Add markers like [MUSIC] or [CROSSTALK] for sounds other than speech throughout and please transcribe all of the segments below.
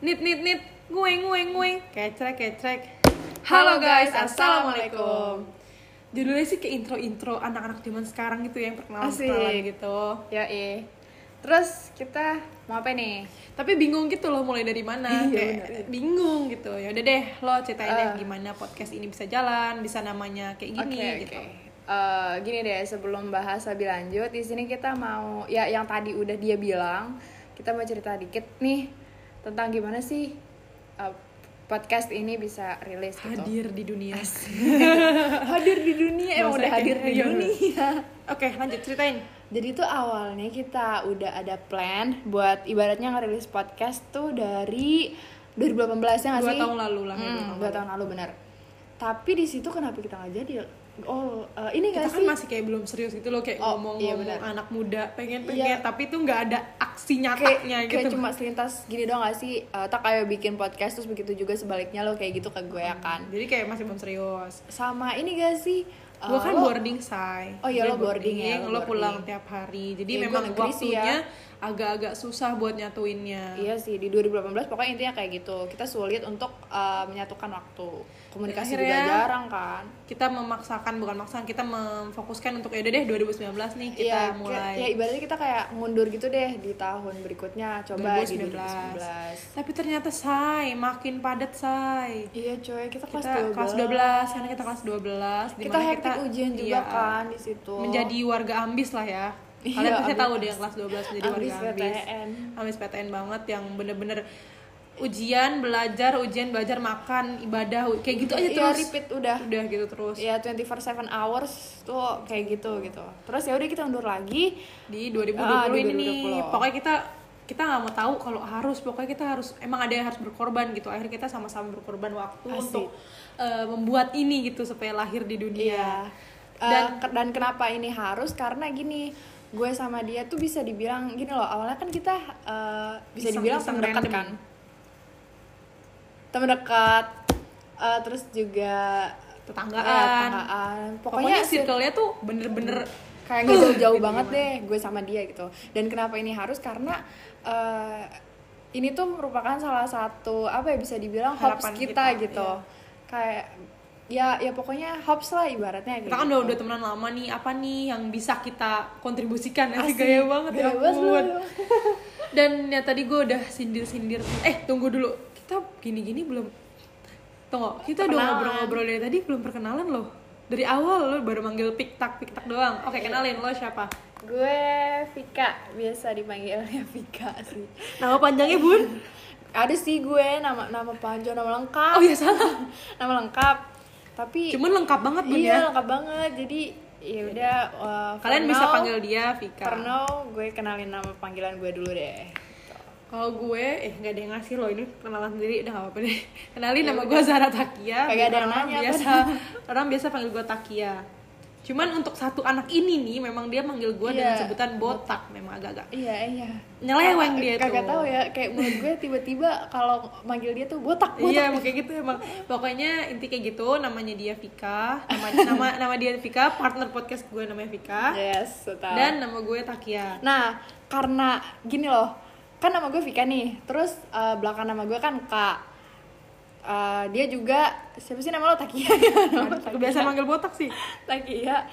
Nit nit nit, ngueng ngueng ngueng, kecrek kecrek. Halo guys, assalamualaikum. Judulnya sih kayak intro intro anak-anak zaman sekarang gitu yang perkenalan Asik. perkenalan gitu. Ya Terus kita mau apa nih? Tapi bingung gitu loh mulai dari mana, Iya, kayak bingung gitu. Ya udah deh, lo ceritain deh Ah. gimana podcast ini bisa jalan, bisa namanya kayak gini Oke, gitu. oke. Eh, gini deh, sebelum bahas lebih lanjut, di sini kita mau ya yang tadi udah dia bilang, kita mau cerita dikit nih tentang gimana sih eh, podcast ini bisa rilis gitu. Hadir di dunia. [LAUGHS] hadir di dunia, emang udah hadir di iya. dunia. Oke, lanjut ceritain. Jadi tuh awalnya kita udah ada plan buat ibaratnya ngerilis podcast tuh dari 2018 ya nggak Dua sih? tahun lalu lah, Hmm, dua tahun dua lalu. tahun lalu benar. Tapi di situ kenapa kita nggak jadi? Oh, eh, ini Kita gak kan sih? masih kayak belum serius gitu loh kayak Oh, ngomong-ngomong iya benar. anak muda pengen pengen Iya. tapi itu nggak ada aksi kayak, nyatanya kayak gitu. cuma selintas gini doang gak sih? Eh, tak kayak bikin podcast terus begitu juga sebaliknya lo kayak gitu ke gue ya kan? Jadi kayak masih belum serius. Sama ini gak sih? Eh, Gue kan lo- boarding say. Oh iya, lo boarding ya, lo Lo pulang boarding. tiap hari. Jadi Iya, gue memang waktunya ya. Agak-agak susah buat nyatuinnya. Iya sih di 2018 pokoknya intinya kayak gitu. Kita sulit untuk eh, menyatukan waktu. Komunikasi juga Akhirnya- jarang kan? Kita memaksakan bukan maksakan kita memfokuskan untuk ya deh 2019 nih kita Iya, mulai. ya ibaratnya kita kayak mundur gitu deh di tahun berikutnya coba di 2019. 2019. Tapi ternyata say makin padat say. Iya coy, kita kelas Kita 12. kelas 12 karena kita kelas 12 Kita hektik ujian juga iya, kan di situ. menjadi warga ambis lah ya kalian pasti tahu deh yang kelas 12 menjadi Ambis warga ambis PTN. ambis PTN banget yang bener-bener ujian belajar ujian belajar makan ibadah kayak gitu aja Iya, terus repeat udah. udah gitu terus Ya 24/7 hours tuh kayak gitu gitu. Terus ya udah kita undur lagi. di 2020 Ah, di ini nih 2020. pokoknya kita kita nggak mau tahu kalau harus pokoknya kita harus emang ada yang harus berkorban gitu akhirnya kita sama-sama berkorban waktu Asik. untuk eh, membuat ini gitu supaya lahir di dunia Iya. Dan- Dan dan kenapa ini harus? Karena gini, gue sama dia tuh bisa dibilang gini loh. Awalnya kan kita eh, bisa Iseng- dibilang temen dekat kan. Temen dekat. eh, terus juga tetanggaan, ya, tetanggaan. pokoknya, Pokoknya, circle-nya tuh bener-bener kayak jauh-jauh gitu banget gimana. deh gue sama dia gitu dan kenapa ini harus karena eh, ini tuh merupakan salah satu apa ya bisa dibilang hopes Harapan kita, kita, gitu iya. kayak ya ya pokoknya hopes lah ibaratnya kita kan gitu. udah udah temenan lama nih. Apa nih yang bisa kita kontribusikan? Asik, Asik, gaya banget ya gaya banget. ampun. lu. dan ya tadi gue udah sindir sindir eh tunggu dulu. Kita gini gini belum. Tunggu kita udah ngobrol-ngobrol dari tadi belum perkenalan loh. Dari awal lo baru manggil piktak piktak doang. Oke Iya. kenalin lo siapa? Gue Vika. Biasa dipanggilnya [LAUGHS] Vika sih. Nama panjangnya bun? Ada sih gue nama nama panjang nama lengkap. Oh ya salah. [LAUGHS] Nama lengkap tapi cuman lengkap banget bun iya ya lengkap banget jadi ya udah uh, kalian bisa now- panggil dia Vika For now, gue kenalin nama panggilan gue dulu deh. Kalau gue, eh nggak ada yang ngasih loh ini kenalan sendiri, udah gak apa-apa deh. [LAUGHS] Kenalin nama gue Zara Takia. Kagak ada yang orang nanya, biasa, orang biasa panggil gue Takia. Cuman untuk satu anak ini nih, memang dia manggil gue dengan Iya. sebutan botak, memang agak-agak Iya, iya. nyeleweng dia tuh. Kagak tahu ya, kayak mulut gue tiba-tiba kalau manggil dia tuh botak, botak. Iya, kayak gitu emang. Pokoknya inti kayak gitu, namanya dia Vika. Nama nama nama dia Vika, partner podcast gue namanya Vika. Yes, tahu. Dan nama gue Takia. nah, karena gini loh, kan nama gue Vika nih. Terus eh, belakang nama gue kan Kak. Eh, dia juga siapa sih nama lo Takia ya? Nama Takia. Biasa manggil botak sih. Takia.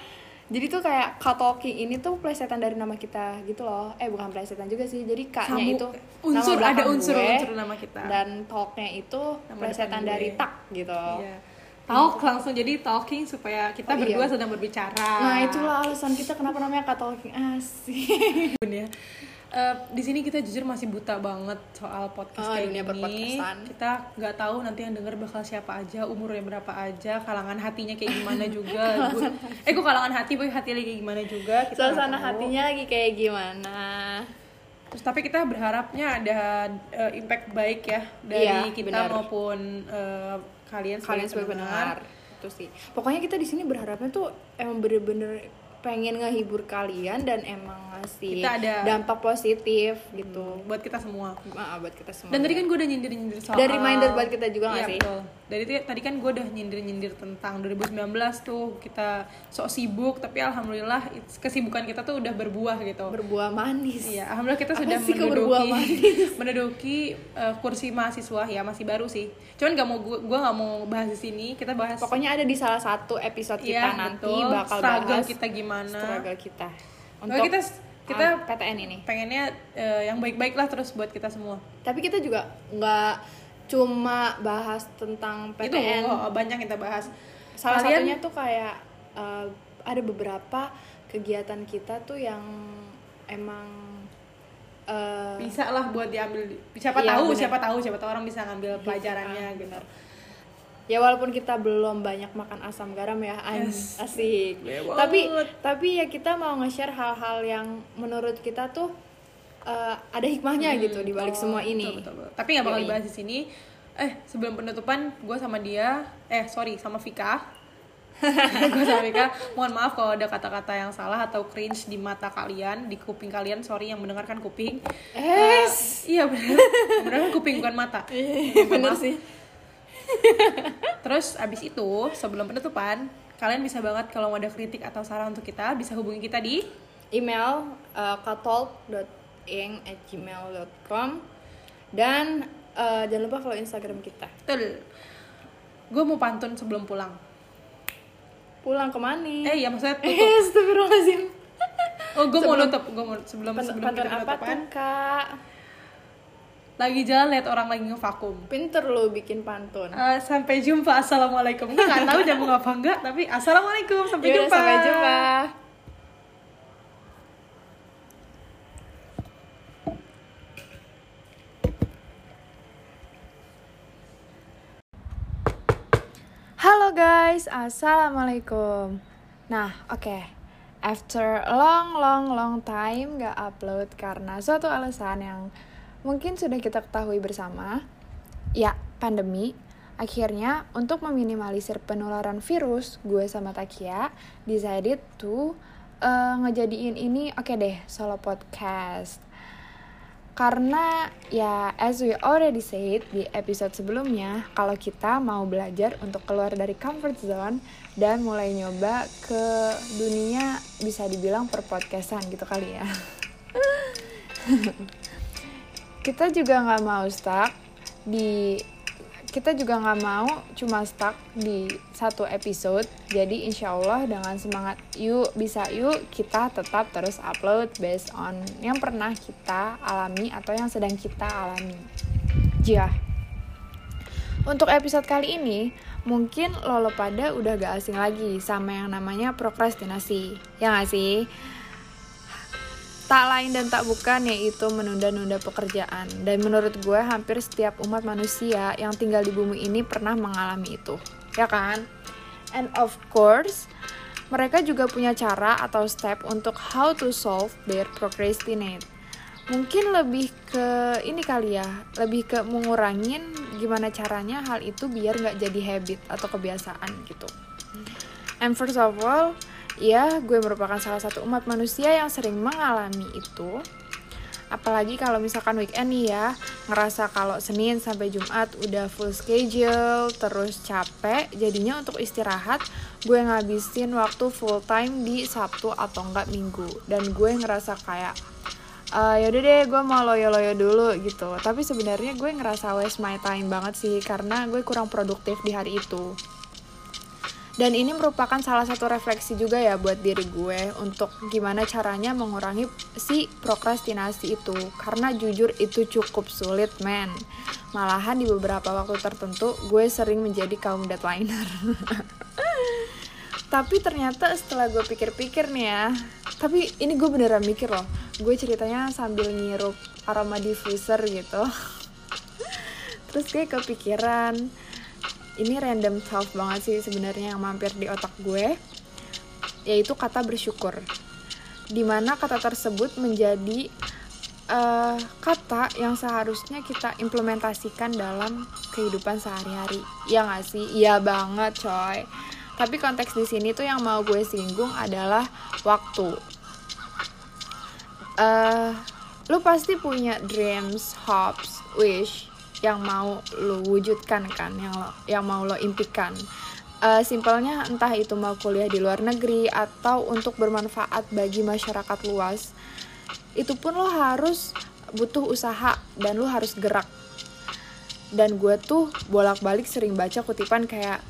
Jadi tuh kayak Kak Talking ini tuh plesetan dari nama kita gitu loh. Eh bukan plesetan juga sih. Jadi kaknya Samu- itu unsur, nama ada unsur-unsur gue, nama kita. Dan talknya itu Nama plesetan gue. dari tak gitu. Iya. Talk langsung jadi talking supaya kita Oh, berdua iya. sedang berbicara. Nah itulah alasan kita kenapa namanya Kak Talking asik. Eh, di sini kita jujur masih buta banget soal podcast Oh, kayak dunia perpodcastan. Kita nggak tahu nanti yang denger bakal siapa aja, umurnya berapa aja, kalangan hatinya kayak gimana [LAUGHS] juga. Eh kok kalangan hati, boy hati lagi kayak gimana juga. Kita Suasana hatinya lagi kayak gimana? Terus tapi kita berharapnya ada eh, impact baik ya dari Iya, kita benar. maupun eh, kalian sebagai Kalian sebagai pendengar itu sih. Pokoknya kita di sini berharapnya tuh emang bener-bener pengen ngehibur kalian dan emang ngasih Kita ada- dampak positif gitu. buat kita semua. Ah, buat kita semua. Dan tadi kan gue udah nyindir-nyindir soal Dan reminder buat kita juga nggak Iya, sih? betul. Dari ti- tadi kan gue udah nyindir-nyindir tentang 2019 tuh kita sok sibuk tapi alhamdulillah kesibukan kita tuh udah berbuah gitu berbuah manis Iya, alhamdulillah kita Apa sudah menduduki [LAUGHS] menduduki uh, kursi mahasiswa ya masih baru sih. Cuman nggak mau gua nggak mau bahas di sini. Kita bahas pokoknya ada di salah satu episode kita Iya, nanti betul. bakal Struggle bahas kita gimana. struggle kita untuk kita kita ah, PTN ini pengennya uh, yang baik-baik lah terus buat kita semua. tapi kita juga nggak cuma bahas tentang PTN Itu oh, banyak kita bahas. salah Kalian- satunya tuh kayak uh, ada beberapa kegiatan kita tuh yang emang uh, bisa lah buat diambil siapa Iya, tahu bener. siapa tahu siapa tahu orang bisa ngambil pelajarannya gitu. ya walaupun kita belum banyak makan asam garam ya Yes. asik Gue tapi banget. tapi ya kita mau nge-share hal-hal yang menurut kita tuh uh, ada hikmahnya gitu di balik Oh, semua betul, ini betul, betul. Tapi nggak bakal dibahas di sini. Eh sebelum penutupan, gue sama dia, eh sorry sama Vika. [LAUGHS] gue sama Vika, mohon maaf kalau ada kata-kata yang salah atau cringe di mata kalian, di kuping kalian. Sorry yang mendengarkan kuping. Eh, iya benar, mendengarkan kuping bukan mata. Iya, bener Maaf. sih Terus abis itu sebelum penutupan, kalian bisa banget kalau mau ada kritik atau saran untuk kita bisa hubungi kita di email uh, katolk.ing@gmail.com dan uh, jangan lupa follow Instagram kita. Betul. Gue mau pantun sebelum pulang. Pulang ke mana? Eh iya maksudnya [LAUGHS] tutup. Eh, astagfirullahaladzim. Oh, gue mau nutup, gue mau sebelum Pan- sebelum Pantun kita apa tuh, Kak? Lagi jalan lihat orang lagi ngevakum. Pinter lu bikin pantun. Eh, sampai jumpa, assalamualaikum. Gue nggak tahu nyambung apa enggak, tapi assalamualaikum, sampai Yaudah, jumpa. sampai jumpa. Halo guys, assalamualaikum. Nah, oke. After a long, long, long time gak upload karena suatu alasan yang mungkin sudah kita ketahui bersama, ya pandemi. Akhirnya untuk meminimalisir penularan virus, gue sama Takia decided to eh, ngejadiin ini oke deh solo podcast. Karena ya as we already said di episode sebelumnya, kalau kita mau belajar untuk keluar dari comfort zone dan mulai nyoba ke dunia bisa dibilang per podcastan gitu kali ya. [LAUGHS] kita juga nggak mau stuck di kita juga nggak mau cuma stuck di satu episode. Jadi insya Allah dengan semangat yuk bisa yuk kita tetap terus upload based on yang pernah kita alami atau yang sedang kita alami. Ya untuk episode kali ini mungkin lolo pada udah gak asing lagi sama yang namanya prokrastinasi ya gak sih tak lain dan tak bukan yaitu menunda-nunda pekerjaan. Dan menurut gue hampir setiap umat manusia yang tinggal di bumi ini pernah mengalami itu. Ya kan? And of course, mereka juga punya cara atau step untuk how to solve their procrastinate. Mungkin lebih ke ini kali ya, lebih ke mengurangin gimana caranya hal itu biar nggak jadi habit atau kebiasaan gitu. And first of all, ya gue merupakan salah satu umat manusia yang sering mengalami itu. Apalagi kalau misalkan weekend nih ya, ngerasa kalau Senin sampai Jumat udah full schedule, terus capek, jadinya untuk istirahat gue ngabisin waktu full time di Sabtu atau enggak Minggu. Dan gue ngerasa kayak uh, yaudah deh gue mau loyo-loyo dulu gitu tapi sebenarnya gue ngerasa waste my time banget sih karena gue kurang produktif di hari itu dan ini merupakan salah satu refleksi juga ya buat diri gue untuk gimana caranya mengurangi si prokrastinasi itu. Karena jujur itu cukup sulit men. Malahan di beberapa waktu tertentu gue sering menjadi kaum deadlineer [LAUGHS] tapi ternyata setelah gue pikir-pikir nih ya tapi ini gue beneran mikir loh. Gue ceritanya sambil ngirup aroma diffuser gitu. [LAUGHS] Terus gue kepikiran ini random thought banget sih sebenarnya yang mampir di otak gue yaitu kata bersyukur. Di mana kata tersebut menjadi eh, kata yang seharusnya kita implementasikan dalam kehidupan sehari-hari. Ya nggak sih? Iya banget coy. Tapi konteks di sini tuh yang mau gue singgung adalah waktu. Eh lu pasti punya dreams, hopes, wish yang mau lo wujudkan kan yang lo yang mau lo impikan. Uh, simpelnya entah itu mau kuliah di luar negeri atau untuk bermanfaat bagi masyarakat luas itu pun lo harus butuh usaha dan lo harus gerak. Dan gue tuh bolak-balik sering baca kutipan kayak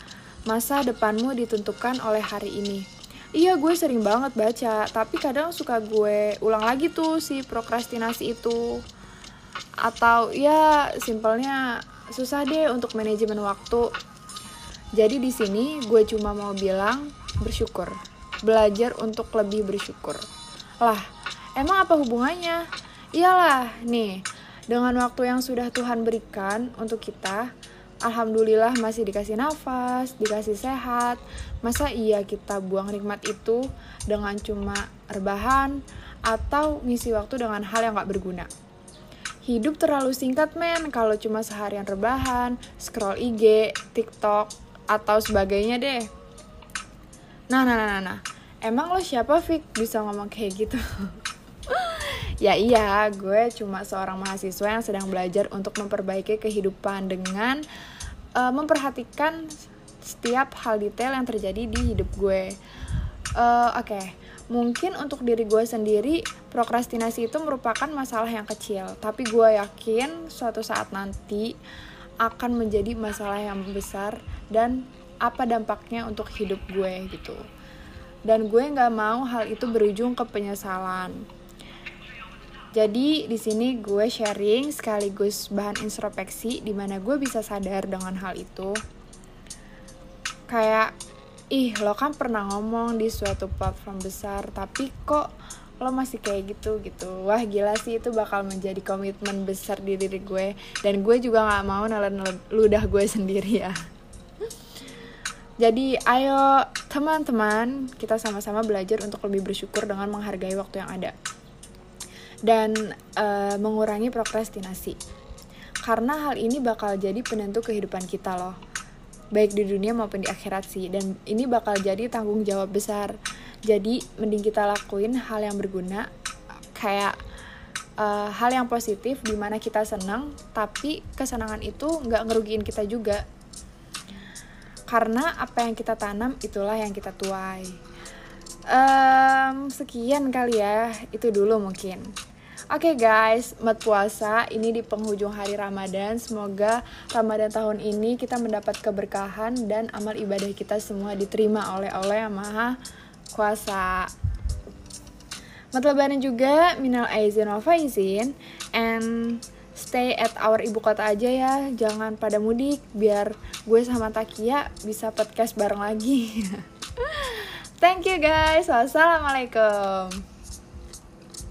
masa depanmu ditentukan oleh hari ini. Iya gue sering banget baca tapi kadang suka gue ulang lagi tuh si prokrastinasi itu atau ya simpelnya susah deh untuk manajemen waktu jadi di sini gue cuma mau bilang bersyukur belajar untuk lebih bersyukur lah emang apa hubungannya iyalah nih dengan waktu yang sudah Tuhan berikan untuk kita Alhamdulillah masih dikasih nafas, dikasih sehat. Masa iya kita buang nikmat itu dengan cuma rebahan atau ngisi waktu dengan hal yang gak berguna? Hidup terlalu singkat men kalau cuma seharian rebahan, scroll IG, TikTok, atau sebagainya deh. Nah, nah, nah, nah, nah. Emang lo siapa, Fik, bisa ngomong kayak gitu? [LAUGHS] ya iya, gue cuma seorang mahasiswa yang sedang belajar untuk memperbaiki kehidupan dengan uh, memperhatikan setiap hal detail yang terjadi di hidup gue. Uh, Oke, okay Mungkin untuk diri gue sendiri, prokrastinasi itu merupakan masalah yang kecil, tapi gue yakin suatu saat nanti akan menjadi masalah yang besar dan apa dampaknya untuk hidup gue gitu. Dan gue nggak mau hal itu berujung ke penyesalan. Jadi di sini gue sharing sekaligus bahan introspeksi di mana gue bisa sadar dengan hal itu. Kayak ih lo kan pernah ngomong di suatu platform besar tapi kok lo masih kayak gitu gitu. Wah gila sih itu bakal menjadi komitmen besar di diri gue. Dan gue juga nggak mau nelen ludah gue [LAUGHS] sendiri ya. Jadi ayo teman-teman kita sama-sama belajar untuk lebih bersyukur dengan menghargai waktu yang ada. Dan uh, mengurangi prokrastinasi. Karena hal ini bakal jadi penentu kehidupan kita loh baik di dunia maupun di akhirat sih. Dan ini bakal jadi tanggung jawab besar. Jadi mending kita lakuin hal yang berguna kayak uh, hal yang positif di mana kita senang tapi kesenangan itu nggak ngerugiin kita juga. Karena apa yang kita tanam itulah yang kita tuai. Um, sekian kali ya. Itu dulu mungkin Oke okay guys, mat puasa ini di penghujung hari Ramadan. Semoga Ramadan tahun ini kita mendapat keberkahan dan amal ibadah kita semua diterima oleh Allah yang Maha Kuasa. Mat lebaran juga minal aizin wal faizin and stay at our ibu kota aja ya. Jangan pada mudik biar gue sama Takia bisa podcast bareng lagi. [LAUGHS] Thank you guys. Wassalamualaikum.